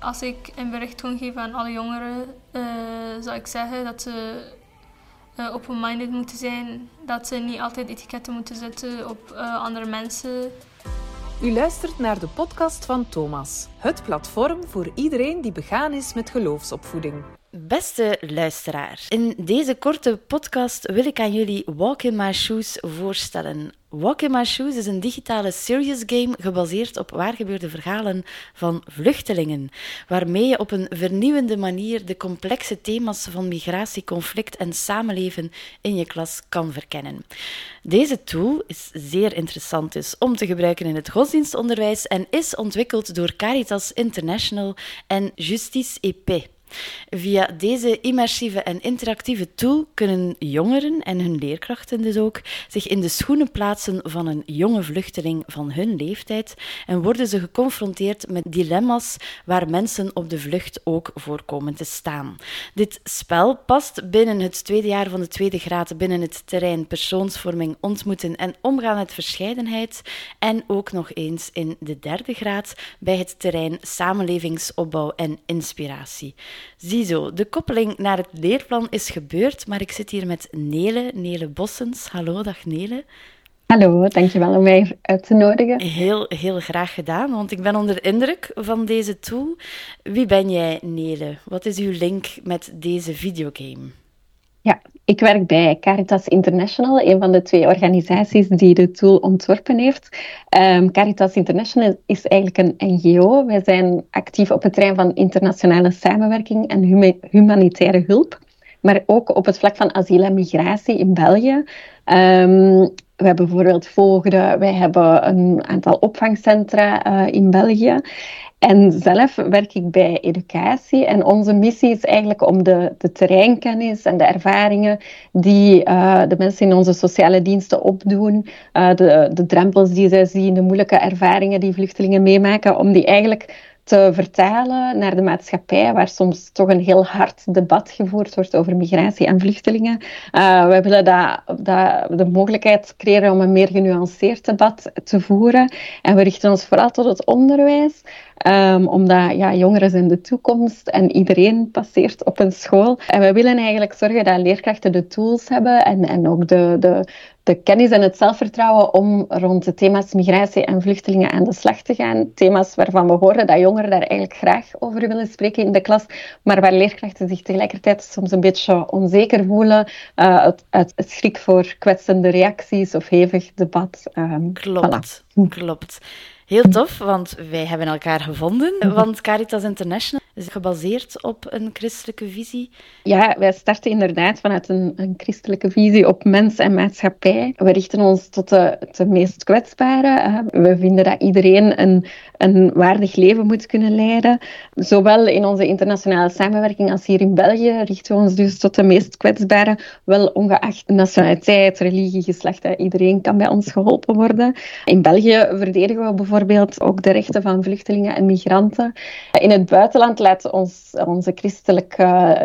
Als ik een bericht kon geven aan alle jongeren, uh, zou ik zeggen dat ze uh, open-minded moeten zijn. Dat ze niet altijd etiketten moeten zetten op uh, andere mensen. U luistert naar de podcast van Thomas, het platform voor iedereen die begaan is met geloofsopvoeding. Beste luisteraar, in deze korte podcast wil ik aan jullie Walk in My Shoes voorstellen. Walk in My Shoes is een digitale serious game gebaseerd op waargebeurde verhalen van vluchtelingen, waarmee je op een vernieuwende manier de complexe thema's van migratie, conflict en samenleven in je klas kan verkennen. Deze tool is zeer interessant dus om te gebruiken in het godsdienstonderwijs en is ontwikkeld door Caritas International en Justice EP. Via deze immersieve en interactieve tool kunnen jongeren en hun leerkrachten dus ook zich in de schoenen plaatsen van een jonge vluchteling van hun leeftijd en worden ze geconfronteerd met dilemma's waar mensen op de vlucht ook voor komen te staan. Dit spel past binnen het tweede jaar van de tweede graad binnen het terrein persoonsvorming, ontmoeten en omgaan met verscheidenheid en ook nog eens in de derde graad bij het terrein samenlevingsopbouw en inspiratie. Ziezo, de koppeling naar het leerplan is gebeurd, maar ik zit hier met Nele, Nele Bossens. Hallo, dag Nele. Hallo, dankjewel om mij uit te nodigen. Heel, heel graag gedaan, want ik ben onder indruk van deze tool. Wie ben jij, Nele? Wat is uw link met deze videogame? Ja, ik werk bij Caritas International, een van de twee organisaties die de tool ontworpen heeft. Um, Caritas International is eigenlijk een NGO. Wij zijn actief op het terrein van internationale samenwerking en humanitaire hulp, maar ook op het vlak van asiel en migratie in België. Um, we hebben bijvoorbeeld Voogden, wij hebben een aantal opvangcentra uh, in België. En zelf werk ik bij educatie en onze missie is eigenlijk om de, de terreinkennis en de ervaringen die uh, de mensen in onze sociale diensten opdoen, uh, de, de drempels die zij zien, de moeilijke ervaringen die vluchtelingen meemaken, om die eigenlijk te vertalen naar de maatschappij, waar soms toch een heel hard debat gevoerd wordt over migratie en vluchtelingen. Uh, wij willen dat de mogelijkheid creëren om een meer genuanceerd debat te voeren. En we richten ons vooral tot het onderwijs. Um, omdat ja, jongeren zijn de toekomst en iedereen passeert op een school. En we willen eigenlijk zorgen dat leerkrachten de tools hebben en, en ook de, de, de kennis en het zelfvertrouwen om rond de thema's migratie en vluchtelingen aan de slag te gaan. Thema's waarvan we horen dat jongeren daar eigenlijk graag over willen spreken in de klas, maar waar leerkrachten zich tegelijkertijd soms een beetje onzeker voelen uh, uit, uit, schrik voor kwetsende reacties of hevig debat. Um, klopt, voilà. klopt. Heel tof, want wij hebben elkaar gevonden. Want Caritas International is gebaseerd op een christelijke visie. Ja, wij starten inderdaad vanuit een, een christelijke visie op mens en maatschappij. We richten ons tot de, de meest kwetsbaren. We vinden dat iedereen een, een waardig leven moet kunnen leiden. Zowel in onze internationale samenwerking als hier in België richten we ons dus tot de meest kwetsbaren. Wel ongeacht nationaliteit, religie, geslacht. Iedereen kan bij ons geholpen worden. In België verdedigen we bijvoorbeeld ook de rechten van vluchtelingen en migranten. In het buitenland ons, onze christelijk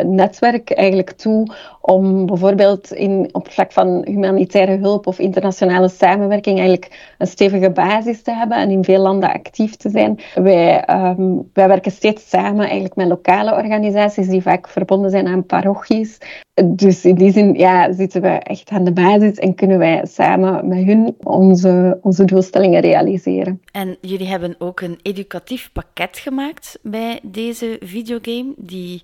netwerk eigenlijk toe om bijvoorbeeld in, op vlak van humanitaire hulp of internationale samenwerking eigenlijk een stevige basis te hebben en in veel landen actief te zijn. Wij, um, wij werken steeds samen eigenlijk met lokale organisaties die vaak verbonden zijn aan parochies. Dus in die zin ja, zitten we echt aan de basis en kunnen wij samen met hun onze, onze doelstellingen realiseren. En jullie hebben ook een educatief pakket gemaakt bij deze videogame, die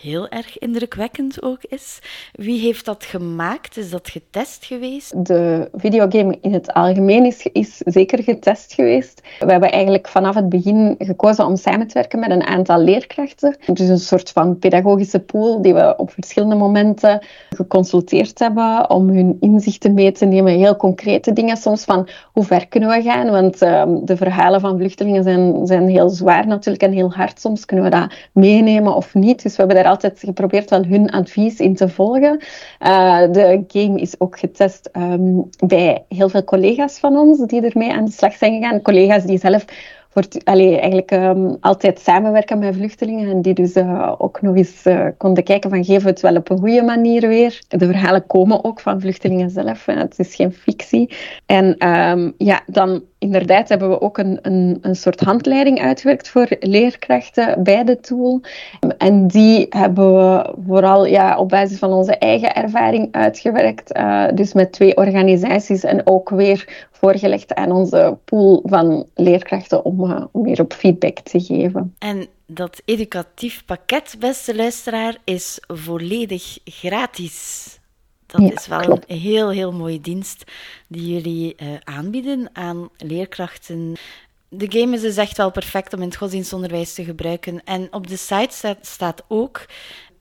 heel erg indrukwekkend ook is. Wie heeft dat gemaakt? Is dat getest geweest? De videogame in het algemeen is, is zeker getest geweest. We hebben eigenlijk vanaf het begin gekozen om samen te werken met een aantal leerkrachten. Dus een soort van pedagogische pool die we op verschillende momenten geconsulteerd hebben om hun inzichten mee te nemen. Heel concrete dingen soms van hoe ver kunnen we gaan? Want uh, de verhalen van vluchtelingen zijn, zijn heel zwaar natuurlijk en heel hard. Soms kunnen we dat meenemen of niet. Dus we hebben daar altijd geprobeerd wel hun advies in te volgen. Uh, de game is ook getest um, bij heel veel collega's van ons die ermee aan de slag zijn gegaan. Collega's die zelf voor, allee, eigenlijk um, altijd samenwerken met vluchtelingen en die dus uh, ook nog eens uh, konden kijken van geven we het wel op een goede manier weer. De verhalen komen ook van vluchtelingen zelf, het is geen fictie. En um, ja, dan inderdaad hebben we ook een, een, een soort handleiding uitgewerkt voor leerkrachten bij de tool. En die hebben we vooral ja, op basis van onze eigen ervaring uitgewerkt. Uh, dus met twee organisaties en ook weer voorgelegd aan onze pool van leerkrachten om, uh, om weer op feedback te geven. En dat educatief pakket, beste luisteraar, is volledig gratis. Dat is wel een heel, heel mooie dienst die jullie uh, aanbieden aan leerkrachten. De game is dus echt wel perfect om in het godsdienstonderwijs te gebruiken. En op de site staat, staat ook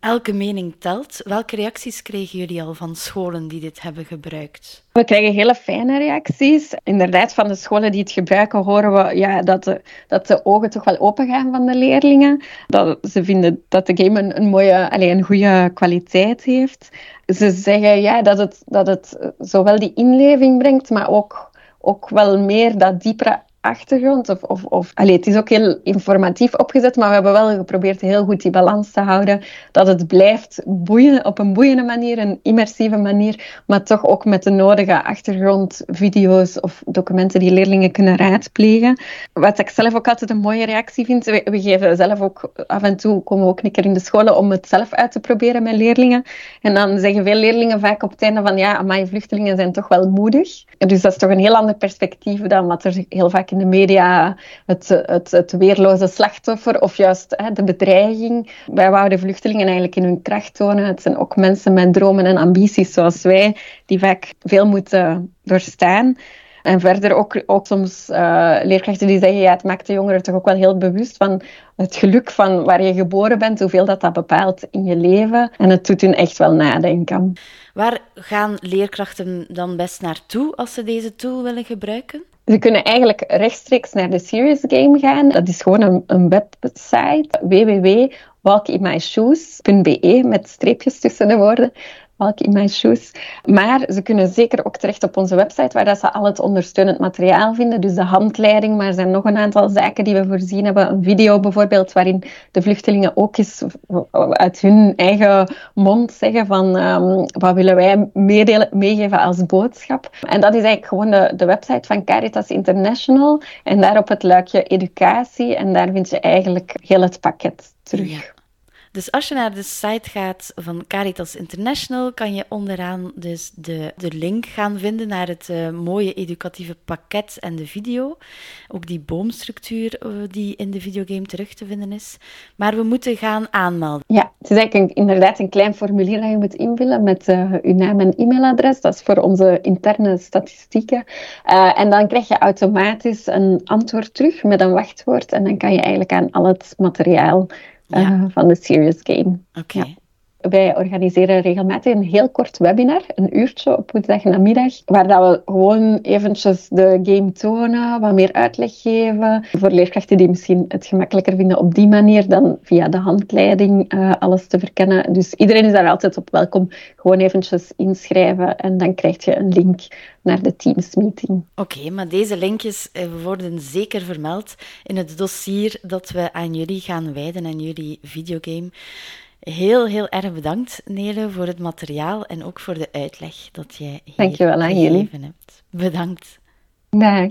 Elke mening telt. Welke reacties kregen jullie al van scholen die dit hebben gebruikt? We krijgen hele fijne reacties. Inderdaad, van de scholen die het gebruiken horen we ja, dat, de, dat de ogen toch wel open gaan van de leerlingen. Dat ze vinden dat de game een, mooie, allez, een goede kwaliteit heeft. Ze zeggen ja, dat, het, dat het zowel die inleving brengt, maar ook, ook wel meer dat diepere achtergrond. Of, of, of, allez, het is ook heel informatief opgezet, maar we hebben wel geprobeerd heel goed die balans te houden. Dat het blijft boeien op een boeiende manier, een immersieve manier, maar toch ook met de nodige achtergrondvideo's of documenten die leerlingen kunnen raadplegen. Wat ik zelf ook altijd een mooie reactie vind, we, geven zelf ook af en toe, komen we ook een keer in de scholen om het zelf uit te proberen met leerlingen. En dan zeggen veel leerlingen vaak op het einde van ja, mijn vluchtelingen zijn toch wel moedig. Dus dat is toch een heel ander perspectief dan wat er heel vaak in de media het, het, het weerloze slachtoffer of juist hè, de bedreiging. Wij wouden vluchtelingen eigenlijk in hun kracht tonen. Het zijn ook mensen met dromen en ambities zoals wij, die vaak veel moeten doorstaan. En verder ook, ook soms uh, leerkrachten die zeggen, ja, het maakt de jongeren toch ook wel heel bewust van het geluk van waar je geboren bent, hoeveel dat dat bepaalt in je leven. En het doet hun echt wel nadenken. Waar gaan leerkrachten dan best naartoe als ze deze tool willen gebruiken? Ze kunnen eigenlijk rechtstreeks naar de Serious Game gaan. Dat is gewoon een, een website www.walkimyshoes.be met streepjes tussen de woorden in mijn shoes. Maar ze kunnen zeker ook terecht op onze website, waar dat ze al het ondersteunend materiaal vinden. Dus de handleiding, maar er zijn nog een aantal zaken die we voorzien hebben. Een video bijvoorbeeld, waarin de vluchtelingen ook eens uit hun eigen mond zeggen van um, wat willen wij meedelen, meegeven als boodschap. En dat is eigenlijk gewoon de, website van Caritas International. En daar op het luikje educatie. En daar vind je eigenlijk heel het pakket terug. Dus als je naar de site gaat van Caritas International, kan je onderaan dus de, de link gaan vinden naar het uh, mooie educatieve pakket en de video. Ook die boomstructuur uh, die in de videogame terug te vinden is. Maar we moeten gaan aanmelden. Ja, het is eigenlijk inderdaad een klein formulier dat je moet invullen met uh, uw naam en e-mailadres. Dat is voor onze interne statistieken. en dan krijg je automatisch een antwoord terug met een wachtwoord. En dan kan je eigenlijk aan al het materiaal uh, van de Serious Game. Oké. Wij organiseren regelmatig een heel kort webinar, een uurtje op woensdag namiddag, waar dat we gewoon eventjes de game tonen, wat meer uitleg geven. Voor leerkrachten die misschien het gemakkelijker vinden op die manier dan via de handleiding uh, alles te verkennen. Dus iedereen is daar altijd op welkom. Gewoon eventjes inschrijven en dan krijg je een link naar de Teams-meeting. Oké, maar deze linkjes eh, worden zeker vermeld in het dossier dat we aan jullie gaan wijden, aan jullie videogame. Heel, heel erg bedankt, Nele, voor het materiaal en ook voor de uitleg dat jij hier Dankjewel aan jullie. hebt. Bedankt. Dag.